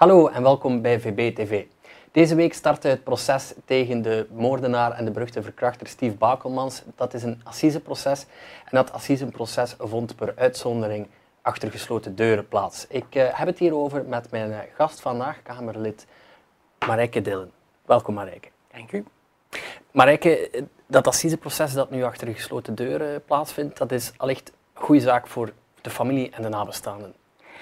Hallo en welkom bij VB-TV. Deze week startte het proces tegen de moordenaar en de beruchte verkrachter Steve Bakelmans. Dat is een assiseproces en dat assiseproces vond per uitzondering achter gesloten deuren plaats. Ik uh, heb het hierover met mijn uh, gast vandaag, Kamerlid Marijke Dillen. Welkom Marijke. Dank u. Marijke, dat assiseproces dat nu achter gesloten deuren plaatsvindt, dat is allicht een goede zaak voor de familie en de nabestaanden.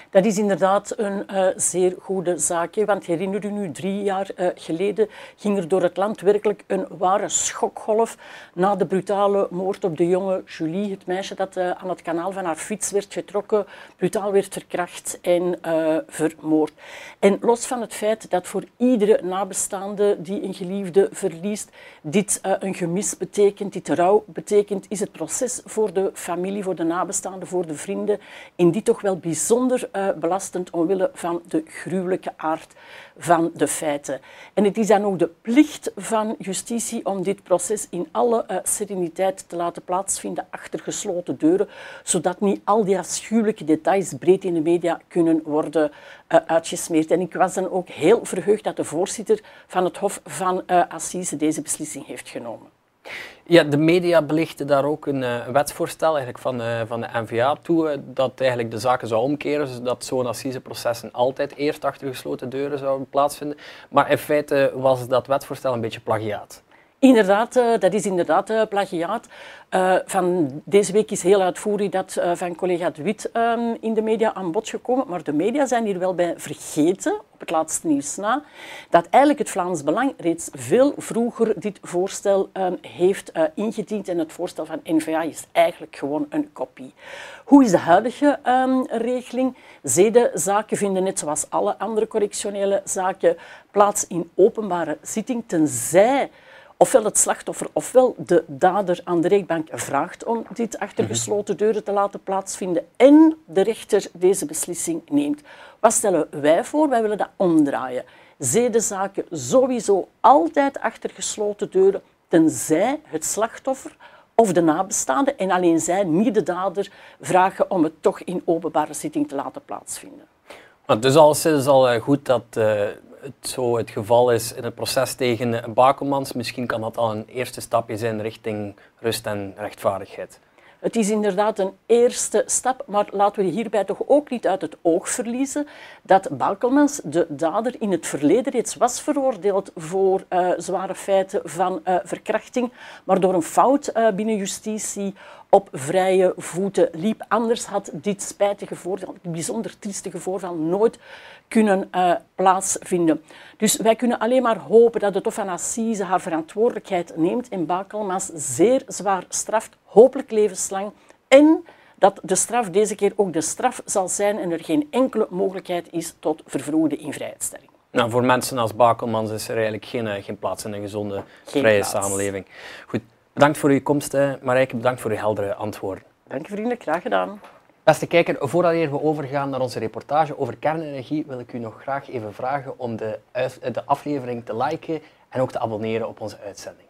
Dat is inderdaad een uh, zeer goede zaak. Want herinner u nu, drie jaar uh, geleden ging er door het land werkelijk een ware schokgolf na de brutale moord op de jonge Julie, het meisje dat uh, aan het kanaal van haar fiets werd getrokken, brutaal werd verkracht en vermoord. En los van het feit dat voor iedere nabestaande die een geliefde verliest, dit een gemis betekent, dit rouw betekent, is het proces voor de familie, voor de nabestaanden, voor de vrienden, in die toch wel bijzonder uh, belastend omwille van de gruwelijke aard van de feiten. En het is dan ook de plicht van justitie om dit proces in alle uh, sereniteit te laten plaatsvinden achter gesloten deuren, zodat niet al die afschuwelijke details breed in de media kunnen worden uh, uitgesmeerd. En ik was dan ook heel verheugd dat de voorzitter van het Hof van Assise deze beslissing heeft genomen. Ja, de media belichten daar ook een uh, wetsvoorstel eigenlijk van, uh, van de NVA toe, uh, dat eigenlijk de zaken zou omkeren, zodat zo'n assiseprocessen altijd eerst achter gesloten deuren zouden plaatsvinden. Maar in feite was dat wetsvoorstel een beetje plagiaat. Inderdaad, dat is inderdaad plagiaat. Uh, van deze week is heel uitvoerig dat van collega De Wit um, in de media aan bod gekomen. Maar de media zijn hier wel bij vergeten, op het laatste nieuws na, dat eigenlijk het Vlaams Belang reeds veel vroeger dit voorstel um, heeft ingediend. En het voorstel van NVA is eigenlijk gewoon een kopie. Hoe is de huidige um, regeling? Zedenzaken vinden net zoals alle andere correctionele zaken plaats in openbare zitting, tenzij ofwel het slachtoffer ofwel de dader aan de rechtbank vraagt om dit achter mhm. gesloten deuren te laten plaatsvinden en de rechter deze beslissing neemt. Wat stellen wij voor? Wij willen dat omdraaien. Zedenzaken sowieso altijd achter gesloten deuren, tenzij het slachtoffer of de nabestaande en alleen zij, niet de dader, vragen om het toch in openbare zitting te laten plaatsvinden. Dus is al eh, goed dat uh, het zo het geval is in het proces tegen Bakelmans, misschien kan dat al een eerste stapje zijn richting rust en rechtvaardigheid. Het is inderdaad een eerste stap, maar laten we hierbij toch ook niet uit het oog verliezen dat Bakelmans, de dader, in het verleden reeds was veroordeeld voor uh, zware feiten van uh, verkrachting, maar door een fout uh, binnen justitie op vrije voeten liep. Anders had dit spijtige voorval, dit bijzonder triestige voorval, nooit kunnen uh, plaatsvinden. Dus wij kunnen alleen maar hopen dat de Hof van Assise haar verantwoordelijkheid neemt en Bakelmans zeer zwaar straft, hopelijk levenslang. En dat de straf deze keer ook de straf zal zijn en er geen enkele mogelijkheid is tot vervroegde invrijheidstelling. Nou, voor mensen als Bakelmans is er eigenlijk geen, eh, geen plaats in een gezonde, geen vrije plaats. samenleving. Goed, bedankt voor uw komst, Marijke. Bedankt voor uw heldere antwoorden. Dank je vriendelijk, graag gedaan. Beste kijker, voordat we overgaan naar onze reportage over kernenergie, wil ik u nog graag even vragen om de, de aflevering te liken en ook te abonneren op onze uitzending.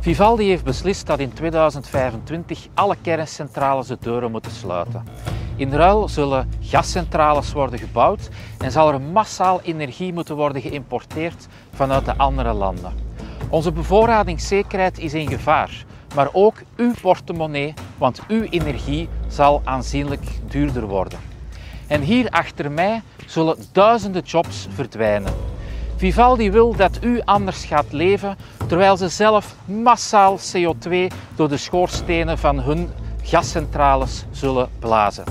Vivaldi heeft beslist dat in 2025 alle kerncentrales de deuren moeten sluiten. In ruil zullen gascentrales worden gebouwd en zal er massaal energie moeten worden geïmporteerd vanuit de andere landen. Onze bevoorradingszekerheid is in gevaar maar ook uw portemonnee, want uw energie zal aanzienlijk duurder worden. En hier achter mij zullen duizenden jobs verdwijnen. Vivaldi wil dat u anders gaat leven, terwijl ze zelf massaal CO2 door de schoorstenen van hun gascentrales zullen blazen.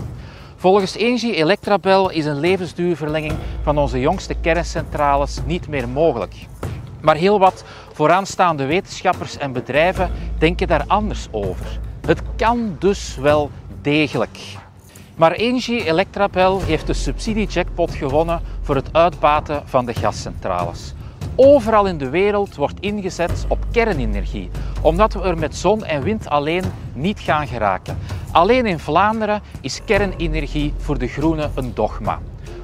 Volgens Engie Electrabel is een levensduurverlenging van onze jongste kerncentrales niet meer mogelijk. Maar heel wat vooraanstaande wetenschappers en bedrijven denken daar anders over. Het kan dus wel degelijk. Maar Engie Electrabel heeft de subsidie-jackpot gewonnen voor het uitbaten van de gascentrales. Overal in de wereld wordt ingezet op kernenergie, omdat we er met zon en wind alleen niet gaan geraken. Alleen in Vlaanderen is kernenergie voor de groenen een dogma.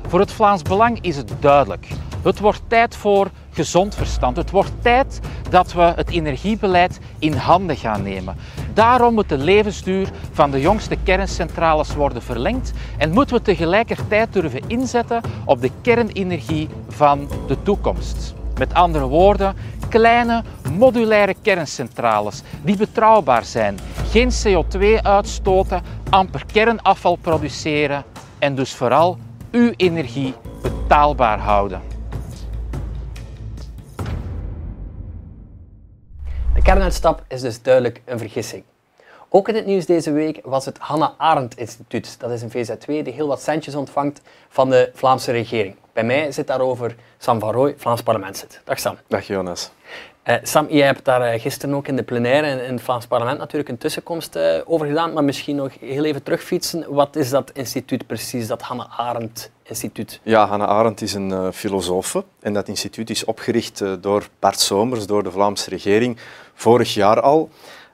Voor het Vlaams Belang is het duidelijk. Het wordt tijd voor gezond verstand. Het wordt tijd dat we het energiebeleid in handen gaan nemen. Daarom moet de levensduur van de jongste kerncentrales worden verlengd en moeten we tegelijkertijd durven inzetten op de kernenergie van de toekomst. Met andere woorden, kleine modulaire kerncentrales die betrouwbaar zijn, geen CO2 uitstoten, amper kernafval produceren en dus vooral uw energie betaalbaar houden. Kernuitstap is dus duidelijk een vergissing. Ook in het nieuws deze week was het Hannah Arendt Instituut. Dat is een VZW die heel wat centjes ontvangt van de Vlaamse regering. Bij mij zit daarover Sam van Rooij, Vlaams parlementslid. Dag Sam. Dag Jonas. Uh, Sam, jij hebt daar uh, gisteren ook in de plenaire in, in het Vlaams parlement natuurlijk een tussenkomst uh, over gedaan, maar misschien nog heel even terugfietsen. Wat is dat instituut precies, dat Hannah Arendt Instituut? Ja, Hannah Arendt is een filosofe en dat instituut is opgericht door Bart Somers, door de Vlaamse regering, vorig jaar al.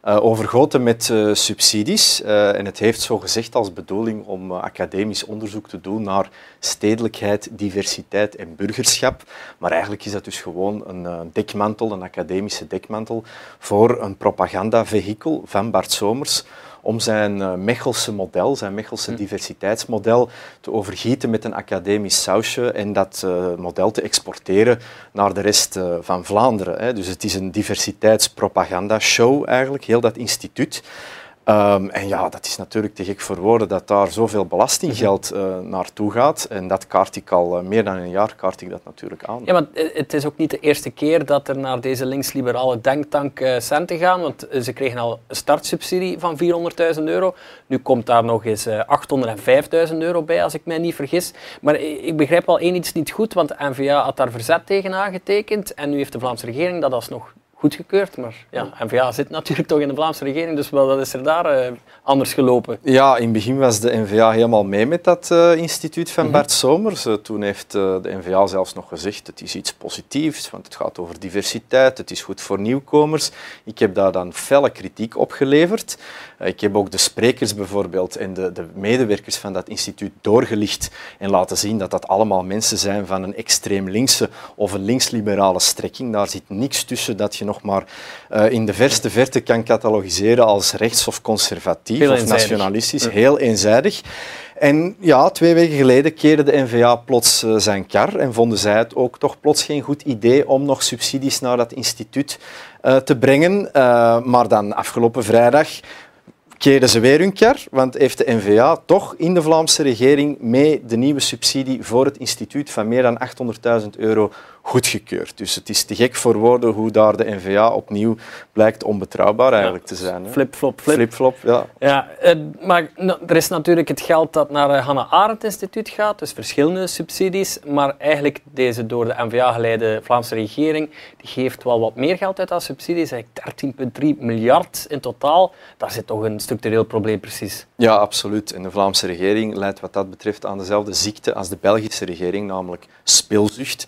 Uh, overgoten met uh, subsidies. Uh, en het heeft zo gezegd als bedoeling om academisch onderzoek te doen naar stedelijkheid, diversiteit en burgerschap. Maar eigenlijk is dat dus gewoon een dekmantel, een academische dekmantel, voor een propagandavehikel van Bart Somers om zijn eh, Mechelse model, zijn Mechelse hm. diversiteitsmodel, te overgieten met een academisch sausje en dat uh, model te exporteren naar de rest uh, van Vlaanderen. Hè. Dus het is een diversiteitspropaganda-show eigenlijk, heel dat instituut. Um, en ja, dat is natuurlijk te gek voor woorden dat daar zoveel belastinggeld uh, naartoe gaat. En dat kaart ik al uh, meer dan een jaar kaart ik dat natuurlijk aan. Ja, maar het is ook niet de eerste keer dat er naar deze linksliberale denktank uh, centen gaan. Want ze kregen al een startsubsidie van 400.000 euro. Nu komt daar nog eens 805.000 euro bij, als ik mij niet vergis. Maar ik begrijp al één iets niet goed, want de NVA had daar verzet tegen aangetekend. En nu heeft de Vlaamse regering dat alsnog goedgekeurd. Maar ja, N-VA zit natuurlijk toch in de Vlaamse regering, dus wel, wat is er daar uh, anders gelopen? Ja, in het begin was de N-VA helemaal mee met dat uh, instituut van mhm. Bart Somers. Uh, toen heeft de N-VA zelfs nog gezegd, het is iets positiefs, want het gaat over diversiteit, het is goed voor nieuwkomers. Ik heb daar dan felle kritiek op geleverd. Ik heb ook de sprekers bijvoorbeeld en de, de medewerkers van dat instituut doorgelicht en laten zien dat dat allemaal mensen zijn van een extreem linkse of een linksliberale strekking. Daar zit niks tussen dat je nog maar uh, in de verste verte kan catalogiseren als rechts of conservatief of nationalistisch. Heel eenzijdig. En ja, twee weken geleden keerde de NVA plots uh, zijn kar en vonden zij het ook toch plots geen goed idee om nog subsidies naar dat instituut uh, te brengen. maar dan afgelopen vrijdag keren ze weer hun kar, want heeft de NVA toch in de Vlaamse regering mee de nieuwe subsidie voor het instituut van meer dan 800.000 euro goedgekeurd. Dus het is te gek voor woorden hoe daar de NVA opnieuw blijkt onbetrouwbaar eigenlijk te zijn. Flip-flop, flip. Flip-flop, ja. ja uh, maar er is natuurlijk het geld dat naar het Hannah Arendt Instituut gaat, dus verschillende subsidies, maar eigenlijk deze door de NVA geleide Vlaamse regering, die geeft wel wat meer geld uit aan subsidies, eigenlijk 13,3 miljard in totaal. Daar zit toch een structureel probleem precies. Ja, absoluut. En de Vlaamse regering leidt wat dat betreft aan dezelfde ziekte als de Belgische regering, namelijk speelzucht.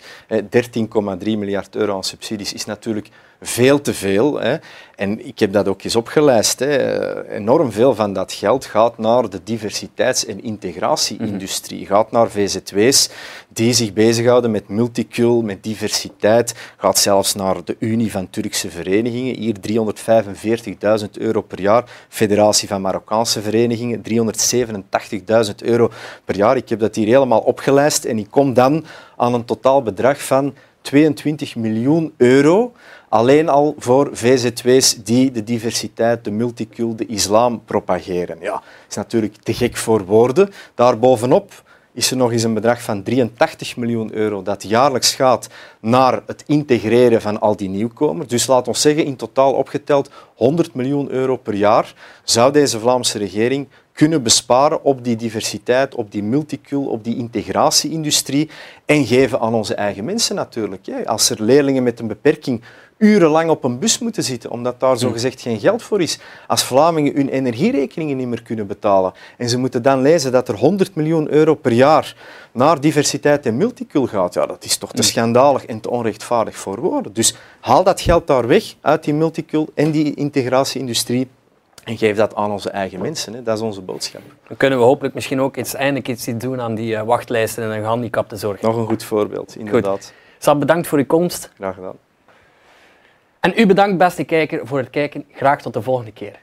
13,3 miljard euro aan subsidies is natuurlijk veel te veel. Hè. En ik heb dat ook eens opgelijst. Hè. Enorm veel van dat geld gaat naar de diversiteits- en integratie-industrie. Mhm. Gaat naar VZW's die zich bezighouden met multicul, met diversiteit. Gaat zelfs naar de Unie van Turkse Verenigingen. Hier 345.000 euro per jaar. Federatie van Marokkaanse Verenigingen 387.000 euro per jaar. Ik heb dat hier helemaal opgelijst en ik kom dan aan een totaal bedrag van 22 miljoen euro alleen al voor VZW's die de diversiteit, de multicul, de islam propageren. Ja, dat is natuurlijk te gek voor woorden. Daarbovenop is er nog eens een bedrag van 83 miljoen euro dat jaarlijks gaat naar het integreren van al die nieuwkomers. Dus laat ons zeggen, in totaal opgeteld 100 miljoen euro per jaar zou deze Vlaamse regering kunnen besparen op die diversiteit, op die multicul, op die integratie-industrie en geven aan onze eigen mensen natuurlijk. Als er leerlingen met een beperking urenlang op een bus moeten zitten, omdat daar zogezegd geen geld voor is. Als Vlamingen hun energierekeningen niet meer kunnen betalen en ze moeten dan lezen dat er 100 miljoen euro per jaar naar diversiteit en multicul gaat, ja, dat is toch te schandalig en te onrechtvaardig voor woorden. Dus haal dat geld daar weg uit die multicul en die integratie-industrie en geef dat aan onze eigen mensen. Hè. Dat is onze boodschap. Dan kunnen we hopelijk misschien ook iets, eindelijk iets doen aan die uh, wachtlijsten en de gehandicaptenzorg. Nog een goed voorbeeld, inderdaad. Goed. Sam, bedankt voor uw komst. Graag gedaan. En u bedankt, beste kijker, voor het kijken. Graag tot de volgende keer.